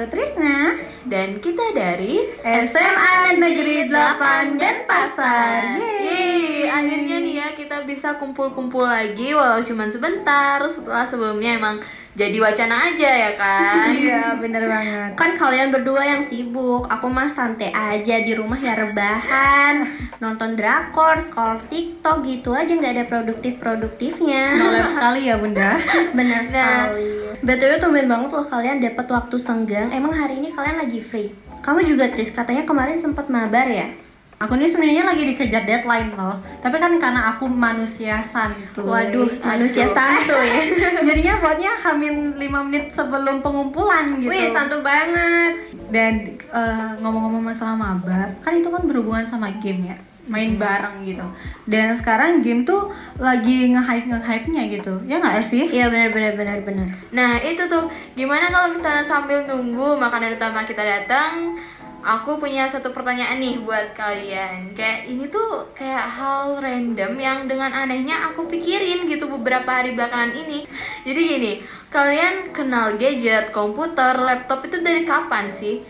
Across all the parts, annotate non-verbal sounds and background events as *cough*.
Aku Trisna. Dan kita dari SMA Negeri 8 Denpasar. Yeay, akhirnya nih ya kita bisa kumpul-kumpul lagi walau cuma sebentar. Setelah sebelumnya emang jadi wacana aja ya kan? Iya bener banget. Kan kalian berdua yang sibuk, aku mah santai aja di rumah ya rebahan. Nonton drakor, scroll tiktok gitu aja. Nggak ada produktif-produktifnya. Nolep sekali ya bunda. *laughs* Bener sekali. BTW tumben banget loh kalian dapat waktu senggang. Emang hari ini kalian lagi free? Kamu juga Tris, katanya kemarin sempat mabar ya? Aku ini sebenarnya lagi dikejar deadline loh. Tapi kan karena aku manusia santuy. Waduh, manusia santuy. Ya *laughs* Jadinya buatnya hamin 5 menit sebelum pengumpulan gitu. Wih, santu banget. Dan eh, ngomong-ngomong masalah mabar Kan itu kan berhubungan sama game ya? Main bareng gitu. Dan sekarang game tuh lagi nge-hype nge-hype nya gitu. Ya nggak sih? Iya bener bener bener bener Nah itu tuh. Gimana kalau misalnya sambil nunggu makanan utama kita datang Aku punya satu pertanyaan nih buat kalian Kayak ini tuh kayak hal random yang dengan anehnya aku pikirin gitu beberapa hari belakangan ini Jadi gini, kalian kenal gadget, komputer, laptop itu dari kapan sih?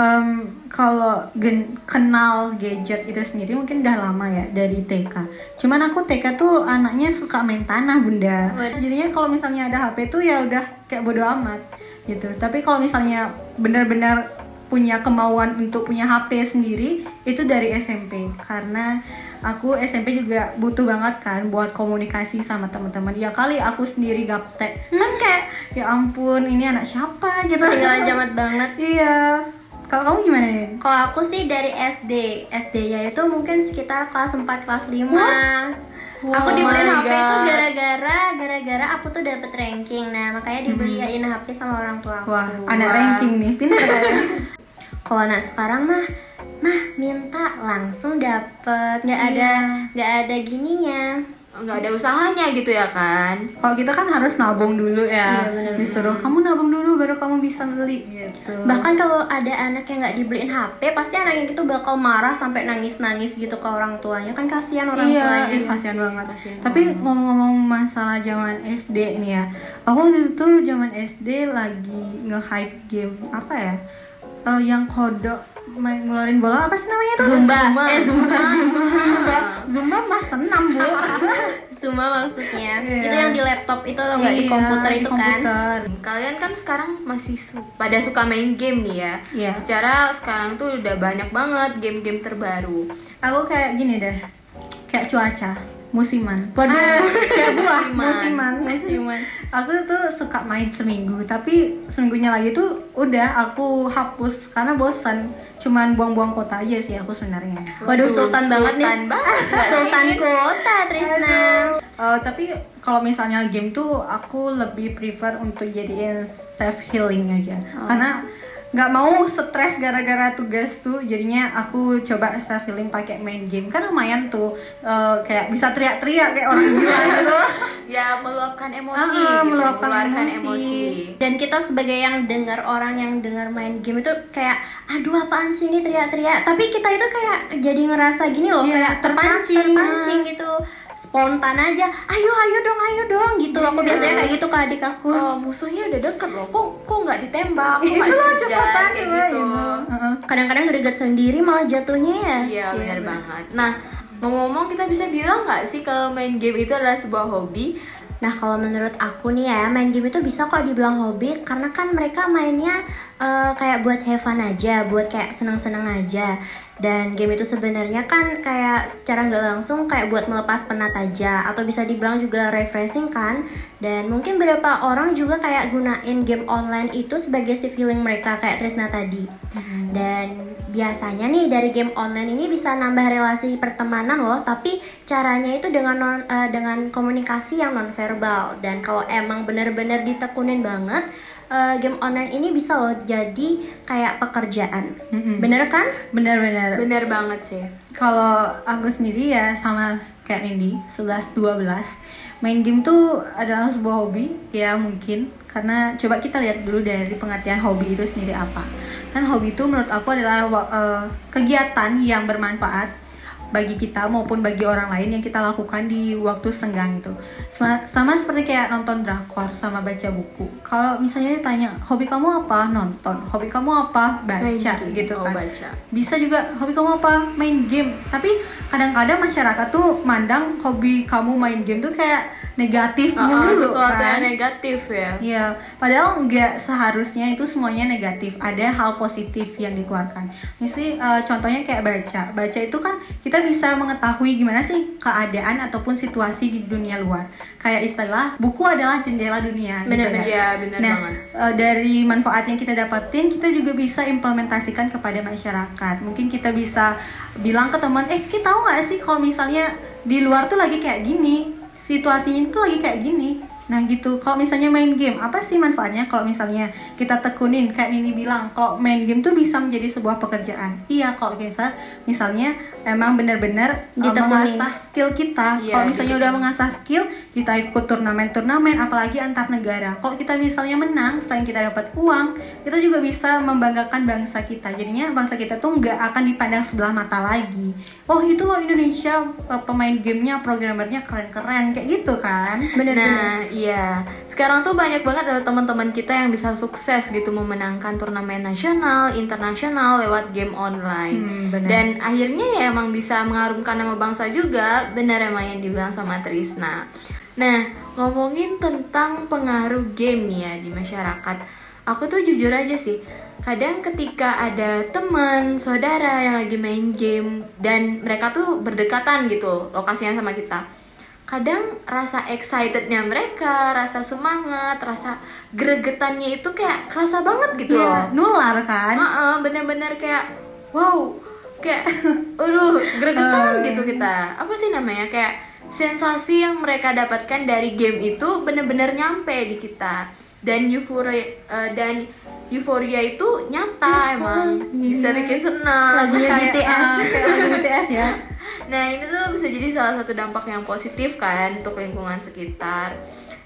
Em, kalau gen- kenal gadget itu sendiri mungkin udah lama ya dari TK. Cuman aku TK tuh anaknya suka main tanah bunda. Jadinya kalau misalnya ada HP tuh ya udah kayak bodo amat gitu. Tapi kalau misalnya benar-benar punya kemauan untuk punya HP sendiri itu dari SMP karena aku SMP juga butuh banget kan buat komunikasi sama teman-teman ya kali aku sendiri gaptek kan kayak ya ampun ini anak siapa gitu Tinggalan jamat banget Iya. Kalau kamu gimana nih? Kalau aku sih dari SD SD ya itu mungkin sekitar kelas 4 kelas 5 Wow. Aku dibeliin HP itu God. gara-gara gara-gara aku tuh dapet ranking. Nah, makanya dibeliin HP sama orang tua aku. Wah, anak ranking nih, pintar ya. *laughs* Kalau anak sekarang mah mah minta langsung dapet, nggak ada nggak ada gininya. Nggak ada usahanya gitu ya kan? Kalau kita kan harus nabung dulu ya. Iya, bener-bener. Disuruh kamu nabung dulu baru kamu bisa beli gitu. Bahkan kalau ada anak yang nggak dibeliin HP, pasti anak yang itu bakal marah sampai nangis-nangis gitu ke orang tuanya. Kan kasihan orang iya, tuanya. ih, kasihan banget. Kasihan Tapi ngomong-ngomong masalah zaman SD nih ya, aku waktu itu zaman SD lagi nge-hype game apa ya? Eh, yang kodok main ngeluarin bola apa sih namanya tuh? Zumba. Zumba. Eh, Zumba. Zumba. Zumba mah senam bu. *laughs* Zumba maksudnya. Iya. Itu yang di laptop itu atau nggak di Iya, komputer di itu kan? komputer. Kalian kan sekarang masih su- pada suka main game nih ya. Iya. Secara sekarang tuh udah banyak banget game-game terbaru. Aku kayak gini deh, kayak cuaca musiman. Waduh, kayak buah musiman. Musiman. Aku tuh suka main seminggu, tapi seminggunya lagi tuh udah aku hapus karena bosan. Cuman buang-buang kota aja sih aku sebenarnya. Waduh, sultan banget nih. Sultan banget. Sultan *laughs* kota Trisna. Eh, tapi kalau misalnya game tuh aku lebih prefer untuk jadiin self healing aja karena nggak mau stres gara-gara tugas tuh jadinya aku coba self healing pakai main game kan lumayan tuh eh, kayak bisa teriak-teriak kayak orang gila *laughs* gitu Ya meluapkan emosi, Ah, gitu, meluapkan mengeluarkan emosi. Dan kita sebagai yang dengar orang yang dengar main game itu kayak aduh apaan sih ini teriak-teriak. Tapi kita itu kayak jadi ngerasa gini loh Iya, kayak terpancing. terpancing gitu. Spontan aja. Ayo ayo dong, ayo dong Aku Iya. biasanya kayak gitu ke adik aku. Oh, musuhnya udah deket loh. Kok kok nggak ditembak? Kok itu loh cepetan gitu. Heeh. Kadang-kadang greget sendiri malah jatuhnya ya. Iya, benar banget. Nah, ngomong-ngomong kita bisa bilang nggak sih kalau main game itu adalah sebuah hobi? Nah kalau menurut aku nih ya main game itu bisa kok dibilang hobi karena kan mereka mainnya eh, kayak buat have fun aja, buat kayak seneng-seneng aja. Dan game itu sebenarnya kan kayak secara nggak langsung kayak buat melepas penat aja atau bisa dibilang juga refreshing kan. Dan mungkin beberapa orang juga kayak gunain game online itu sebagai safe healing mereka kayak Trisna tadi. Dan biasanya nih dari game online ini bisa nambah relasi pertemanan loh, tapi caranya itu dengan non eh, dengan komunikasi yang non verbal. Dan kalau emang bener-bener ditekunin banget, eh, game online ini bisa loh jadi kayak pekerjaan. Mm-mm. Bener kan? benar-benar Bener banget sih. kalau aku sendiri ya sama kayak Nindi 11 12 main game tuh adalah sebuah hobi ya mungkin karena coba kita lihat dulu dari pengertian hobi itu sendiri apa kan hobi itu menurut aku adalah eh, kegiatan yang bermanfaat bagi kita maupun bagi orang lain yang kita lakukan di waktu senggang itu. Sama, sama seperti kayak nonton drakor sama baca buku. Kalau misalnya ditanya hobi kamu apa? Nonton. Hobi kamu apa? Baca Main gitu Oh, kan. baca. bisa juga hobi kamu apa? Main game. Tapi kadang-kadang masyarakat tuh mandang hobi kamu main game tuh kayak negatif Ah, ah, dulu sesuatu kan yang negatif ya Iya, padahal nggak seharusnya itu semuanya negatif. Ada hal positif yang dikeluarkan. Misi eh, contohnya kayak baca. Baca itu kan kita bisa mengetahui gimana sih keadaan ataupun situasi di dunia luar. Kayak istilah buku adalah jendela dunia. gitu Benar, kan. Iya, benar nah, banget. eh, dari manfaat yang kita dapatin, kita juga bisa implementasikan kepada masyarakat. Mungkin kita bisa bilang ke teman, eh kita tahu nggak sih kalau misalnya di luar tuh lagi kayak gini, situasinya itu lagi kayak gini. Nah gitu, kalau misalnya main game, apa sih manfaatnya kalau misalnya kita tekunin, kayak Nini bilang, kalau main game tuh bisa menjadi sebuah pekerjaan. Iya, kalau kita misalnya emang benar-benar uh, mengasah skill kita. Iya, kalau misalnya gitu. udah mengasah skill, kita ikut turnamen-turnamen, apalagi antar negara. Kalau kita misalnya menang, selain kita dapat uang, kita juga bisa membanggakan bangsa kita. Jadinya bangsa kita tuh nggak akan dipandang sebelah mata lagi. Oh itu loh Indonesia uh, pemain gamenya, programmernya keren-keren kayak gitu kan? Nah, iya. Sekarang tuh banyak banget ada teman-teman kita yang bisa sukses gitu memenangkan turnamen nasional, internasional lewat game online. Hmm. Dan akhirnya ya emang bisa mengharumkan nama bangsa juga. Benar emang yang dibilang sama Trisna. Nah, ngomongin tentang pengaruh game ya di masyarakat. Aku tuh jujur aja sih, kadang ketika ada teman, saudara yang lagi main game dan mereka tuh berdekatan gitu lokasinya sama kita kadang rasa excitednya mereka, rasa semangat, rasa gregetannya itu kayak kerasa banget gitu loh. nular kan? Heeh, bener-bener kayak wow, kayak aduh gregetan Eh. gitu kita. Apa sih namanya kayak sensasi yang mereka dapatkan dari game itu bener-bener nyampe di kita dan euforia eh, dan euforia itu nyata emang bisa Iya. bikin senang. Lagunya *laughs* Kayak, BTS, lagu *laughs* BTS ya. Nah ini tuh bisa jadi salah satu dampak yang positif kan untuk lingkungan sekitar.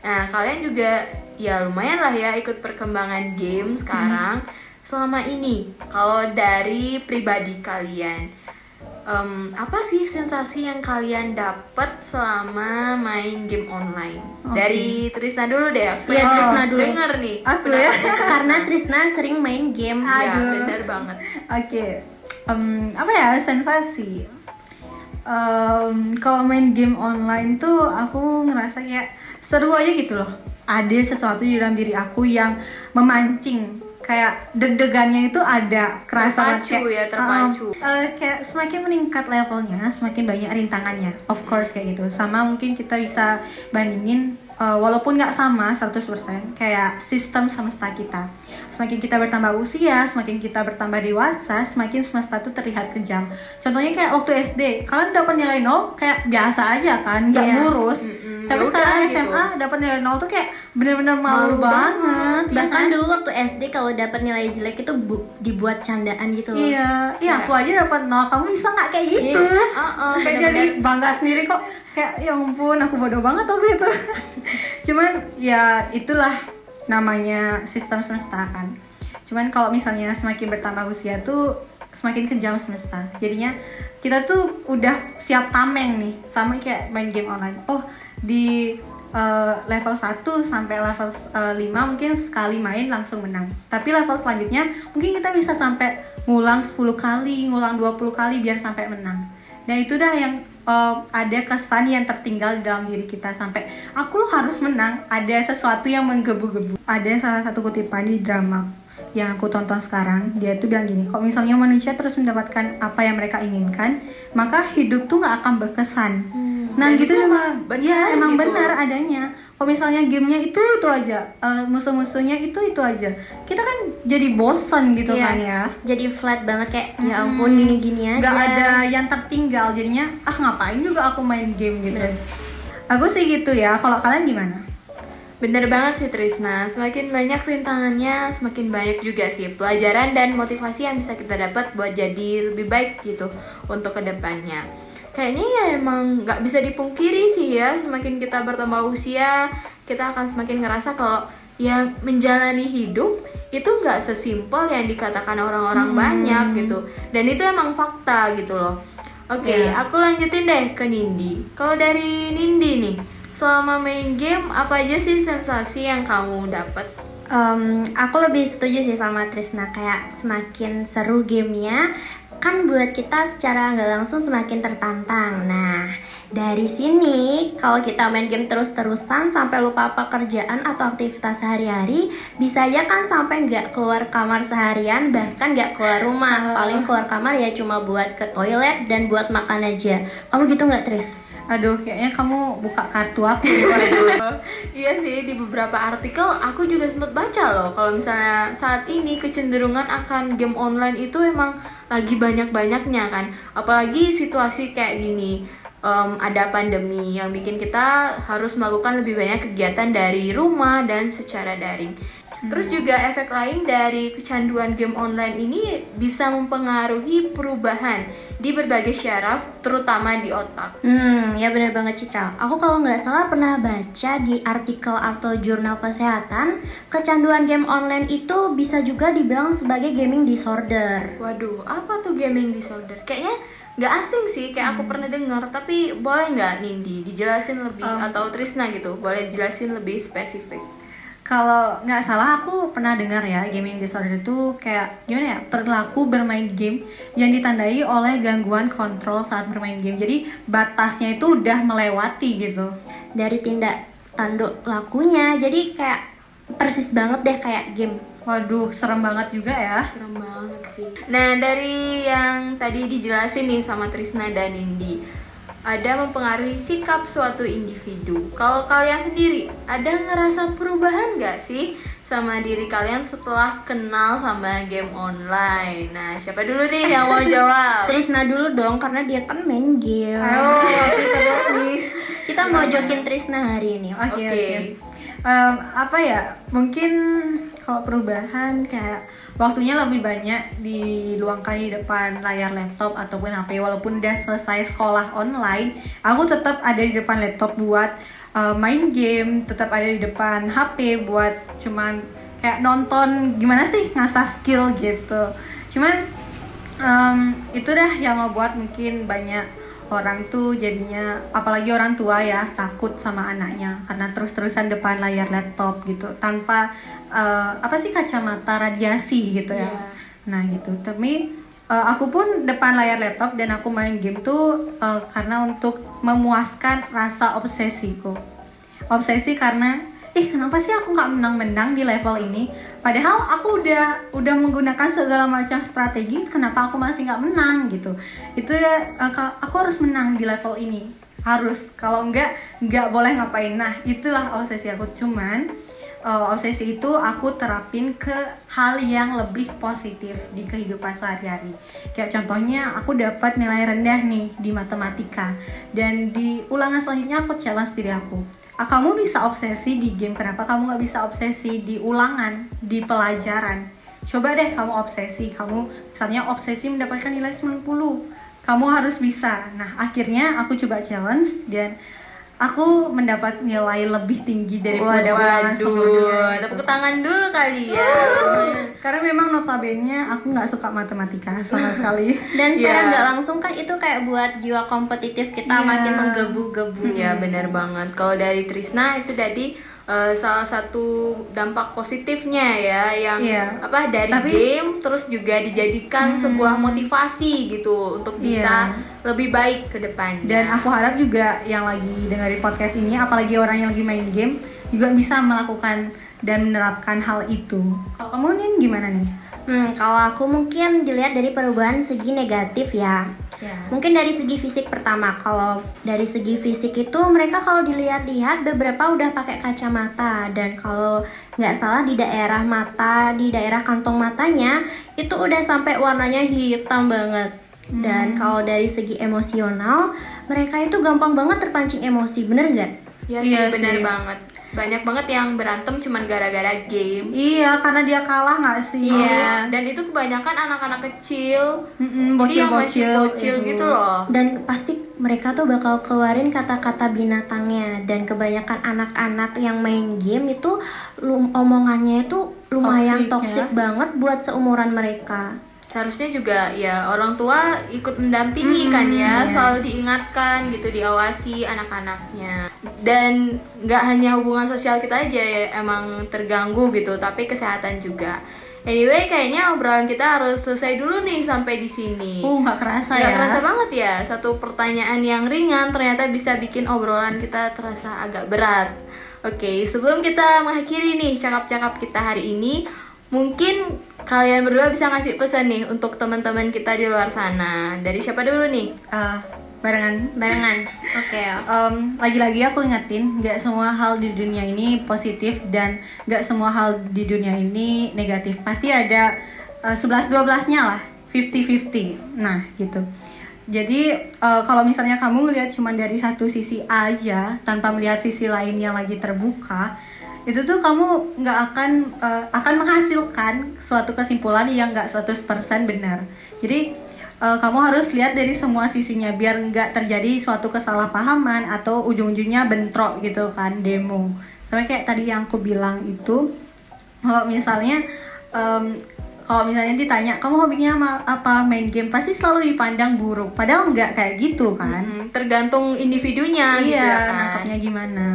Nah kalian juga ya lumayan lah ya ikut perkembangan game sekarang. Selama ini kalau dari pribadi kalian, em, apa sih sensasi yang kalian dapat selama main game online? Oke. Dari Trisna dulu deh. Aku Iya, yang Trisna dulu. Denger nih. Aku ya. *laughs* Karena Trisna sering main game. Ya Aduh. benar banget. Oke, Em, apa ya sensasi? Em, kalau main game online tuh aku ngerasa kayak seru aja gitu loh. Ada sesuatu di dalam diri aku yang memancing kayak deg-degannya itu ada kerasa Terpacu ya, terpacu. Em, eh, kayak semakin meningkat levelnya, semakin banyak rintangannya. Of course kayak gitu. Sama mungkin kita bisa bandingin eh, walaupun nggak sama 100% kayak sistem semesta kita. Semakin kita bertambah usia, semakin kita bertambah dewasa, semakin semesta itu terlihat kejam. Contohnya kayak waktu SD, kalian dapat nilai 0 kayak biasa aja kan, nggak Iya. lurus. Mm-mm, Tapi ya sekarang udah gitu. SMA dapat nilai 0 tuh kayak bener-bener malu, Malu banget. ya Bahkan kan? dulu waktu SD kalau dapat nilai jelek itu bu- dibuat candaan gitu loh. Iya, iya Iya. aku aja dapat 0, kamu bisa nggak kayak gitu? Iya, uh-uh, kayak jadi bangga sendiri kok kayak ya ampun aku bodoh banget waktu itu *laughs* cuman ya itulah namanya sistem semesta kan. Cuman kalau misalnya semakin bertambah usia tuh semakin kejam semesta. Jadinya kita tuh udah siap tameng nih sama kayak main game online. Oh di eh, level 1 sampai level eh, 5 mungkin sekali main langsung menang. Tapi level selanjutnya mungkin kita bisa sampai ngulang 10 kali ngulang 20 kali biar sampai menang. Nah itu dah yang uh, ada kesan yang tertinggal dalam diri kita sampai aku harus menang. Ada sesuatu yang menggebu-gebu. Ada salah satu kutipan di drama yang aku tonton sekarang. Dia tuh bilang gini, kalau misalnya manusia terus mendapatkan apa yang mereka inginkan, maka hidup tuh nggak akan berkesan. nah dan gitu itu cuma, emang benar ya emang gitu. benar adanya. Kalau misalnya gamenya itu itu aja, uh, musuh-musuhnya itu itu aja, kita kan jadi bosan gitu Iya. kan ya Jadi flat banget kayak ya ampun gini-gini aja. nggak ada yang tertinggal jadinya ah ngapain juga aku main game gitu aku sih gitu ya kalau kalian gimana Bener banget sih Trisna, semakin banyak rintangannya, semakin banyak juga sih pelajaran dan motivasi yang bisa kita dapat buat jadi lebih baik gitu untuk ke depannya. Kayaknya ya emang nggak bisa dipungkiri sih ya, semakin kita bertambah usia, kita akan semakin ngerasa kalau ya menjalani hidup itu nggak sesimpel yang dikatakan orang-orang banyak gitu. Dan itu emang fakta gitu loh. Oke, Iya. aku lanjutin deh ke Nindi. Kalau dari Nindi nih, selama main game apa aja sih sensasi yang kamu dapat? Em, aku lebih setuju sih sama Trisna kayak semakin seru gamenya kan buat kita secara nggak langsung semakin tertantang. Nah dari sini kalau kita main game terus-terusan sampai lupa pekerjaan atau aktivitas sehari-hari bisa aja kan sampai nggak keluar kamar seharian bahkan nggak keluar rumah paling keluar kamar ya cuma buat ke toilet dan buat makan aja. Kamu gitu nggak Tris? Aduh, kayaknya kamu buka kartu aku. *laughs* iya sih, di beberapa artikel aku juga sempat baca loh kalau misalnya saat ini kecenderungan akan game online itu emang lagi banyak-banyaknya kan. Apalagi situasi kayak gini. Em, ada pandemi yang bikin kita harus melakukan lebih banyak kegiatan dari rumah dan secara daring. Terus juga efek lain dari kecanduan game online ini bisa mempengaruhi perubahan di berbagai syaraf, terutama di otak. Hmm, ya benar banget Citra. Aku kalau nggak salah pernah baca di artikel atau jurnal kesehatan, kecanduan game online itu bisa juga dibilang sebagai gaming disorder. Waduh, apa tuh gaming disorder? Kayaknya nggak asing sih, kayak aku pernah dengar. Tapi boleh nggak Nindi dijelasin lebih atau Trisna gitu, boleh dijelasin lebih spesifik? Kalau nggak salah aku pernah dengar ya gaming disorder itu kayak gimana ya perilaku bermain game yang ditandai oleh gangguan kontrol saat bermain game. Jadi batasnya itu udah melewati gitu. Dari tindak tanduk lakunya, jadi kayak persis banget deh kayak game. Waduh, serem banget juga ya. Serem banget sih. Nah, dari yang tadi dijelasin nih sama Trisna dan Nindi, ada mempengaruhi sikap suatu individu. Kalau kalian sendiri, ada ngerasa perubahan nggak sih sama diri kalian setelah kenal sama game online? Nah, siapa dulu nih yang mau jawab? *laughs* Trisna dulu dong karena dia kan main game. Ayo, terus nih. Kita mau jokin Trisna hari ini. Oke, Oke. oke. Em, apa ya? Mungkin kalau perubahan kayak waktunya lebih banyak diluangkan di depan layar laptop ataupun HP walaupun udah selesai sekolah online, aku tetap ada di depan laptop buat eh, main game, tetap ada di depan HP buat cuman kayak nonton gimana sih ngasah skill gitu. Cuman em, itu dah yang ngebuat mungkin banyak orang tuh jadinya apalagi orang tua ya takut sama anaknya karena terus-terusan depan layar laptop gitu tanpa eh, apa sih kacamata radiasi gitu ya. Iya. Nah gitu. Tapi eh, aku pun depan layar laptop dan aku main game tuh eh, karena untuk memuaskan rasa obsesiku. Obsesi karena ih kenapa sih aku nggak menang-menang di level ini? Padahal aku udah udah menggunakan segala macam strategi, kenapa aku masih nggak menang gitu? Itu ya eh, aku harus menang di level ini harus kalau enggak nggak boleh ngapain nah itulah obsesi aku cuman eh, obsesi itu aku terapin ke hal yang lebih positif di kehidupan sehari-hari. Kayak contohnya aku dapat nilai rendah nih di matematika dan di ulangan selanjutnya aku challenge diri aku. "Ah, kamu bisa obsesi di game, kenapa kamu nggak bisa obsesi di ulangan, di pelajaran? Coba deh kamu obsesi, kamu misalnya obsesi mendapatkan nilai 90 kamu harus bisa. Nah, akhirnya aku coba challenge dan aku mendapat nilai lebih tinggi daripada ulangan sebelumnya. Waduh, tepuk tangan dulu kali ya. Karena memang notabene aku nggak suka matematika sama *laughs* sekali. Dan secara Iya. nggak langsung kan itu kayak buat jiwa kompetitif kita Iya. makin menggebu-gebu. Ya benar banget. Kalau dari Trisna itu tadi eh, salah satu dampak positifnya ya yang Iya. apa dari Tapi- game terus juga dijadikan sebuah motivasi gitu untuk bisa Iya. lebih baik ke depannya. Dan aku harap juga yang lagi dengerin podcast ini, apalagi orang yang lagi main game, juga bisa melakukan dan menerapkan hal itu. Kalau kamu nih gimana nih? Hmm, kalau aku mungkin dilihat dari perubahan segi negatif ya. Ya. Mungkin dari segi fisik pertama, kalau dari segi fisik itu mereka kalau dilihat-lihat beberapa udah pakai kacamata dan kalau nggak salah di daerah mata, di daerah kantong matanya itu udah sampai warnanya hitam banget. Dan kalau dari segi emosional, mereka itu gampang banget terpancing emosi, bener nggak? Ya sih Iya benar sih. banget. Banyak banget yang berantem cuman gara-gara game. Iya, karena dia kalah nggak sih? Iya, dan itu kebanyakan anak-anak kecil. Jadi yang masih bocil-bocil bocil itu. gitu loh. Dan pasti mereka tuh bakal keluarin kata-kata binatangnya dan kebanyakan anak-anak yang main game itu omongannya itu lumayan Toxic, toksik ya. banget buat seumuran mereka. Seharusnya juga ya orang tua ikut mendampingi Hmm, kan ya iya. selalu diingatkan gitu diawasi anak-anaknya dan nggak hanya hubungan sosial kita aja ya emang terganggu gitu tapi kesehatan juga anyway kayaknya obrolan kita harus selesai dulu nih sampai di sini Uh, nggak kerasa Nggak ya. kerasa banget ya satu pertanyaan yang ringan ternyata bisa bikin obrolan kita terasa agak berat Oke, sebelum kita mengakhiri nih cakap-cakap kita hari ini, mungkin kalian berdua bisa ngasih pesan nih untuk teman-teman kita di luar sana. Dari siapa dulu nih? Eh, barengan. Barengan. *laughs* Oke. Em, lagi-lagi aku ingetin, nggak semua hal di dunia ini positif dan nggak semua hal di dunia ini negatif. Pasti ada eh, 11-12-nya lah, 50-50. Nah, gitu. Jadi eh, kalau misalnya kamu ngelihat cuma dari satu sisi aja tanpa melihat sisi lain yang lagi terbuka, itu tuh kamu nggak akan eh, akan menghasilkan suatu kesimpulan yang nggak 100% benar. Jadi eh, kamu harus lihat dari semua sisinya biar nggak terjadi suatu kesalahpahaman atau ujung-ujungnya bentrok gitu kan demo. Sama kayak tadi yang aku bilang itu kalau misalnya em, kalau misalnya ditanya kamu hobinya apa main game pasti selalu dipandang buruk padahal nggak kayak gitu kan Hmm, tergantung individunya gitu iya ya kan. nangkapnya gimana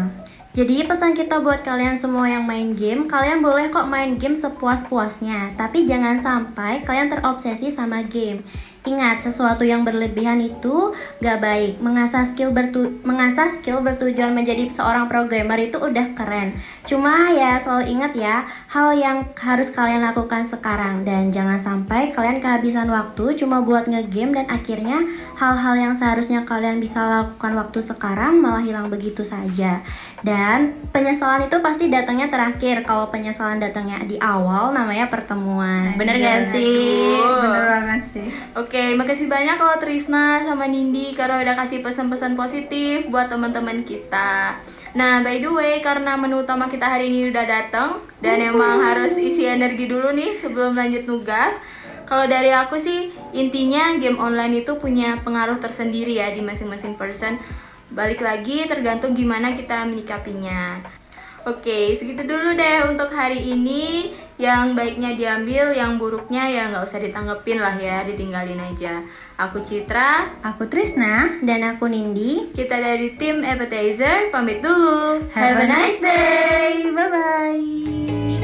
Jadi pesan kita buat kalian semua yang main game, kalian boleh kok main game sepuas-puasnya, tapi jangan sampai kalian terobsesi sama game. Ingat, sesuatu yang berlebihan itu gak baik. Mengasah skill bertu mengasah skill bertujuan menjadi seorang programmer itu udah keren. Cuma ya selalu ingat ya, hal yang harus kalian lakukan sekarang dan jangan sampai kalian kehabisan waktu cuma buat ngegame dan akhirnya hal-hal yang seharusnya kalian bisa lakukan waktu sekarang malah hilang begitu saja. Dan penyesalan itu pasti datangnya terakhir. Kalau penyesalan datangnya di awal namanya pertemuan. Bener gak sih? bener banget sih Oke, makasih banyak kalau Trisna sama Nindi karena udah kasih pesan-pesan positif buat teman-teman kita. Nah, by the way, karena menu utama kita hari ini udah datang dan emang harus isi energi dulu nih sebelum lanjut nugas. Kalau dari aku sih, intinya game online itu punya pengaruh tersendiri ya di masing-masing person. Balik lagi tergantung gimana kita menyikapinya. Oke, segitu dulu deh untuk hari ini. Yang baiknya diambil, yang buruknya ya nggak usah ditanggepin lah ya, ditinggalin aja. Aku Citra, aku Trisna Dan aku Nindi. kita dari tim Appetizer, pamit dulu. have a nice day bye bye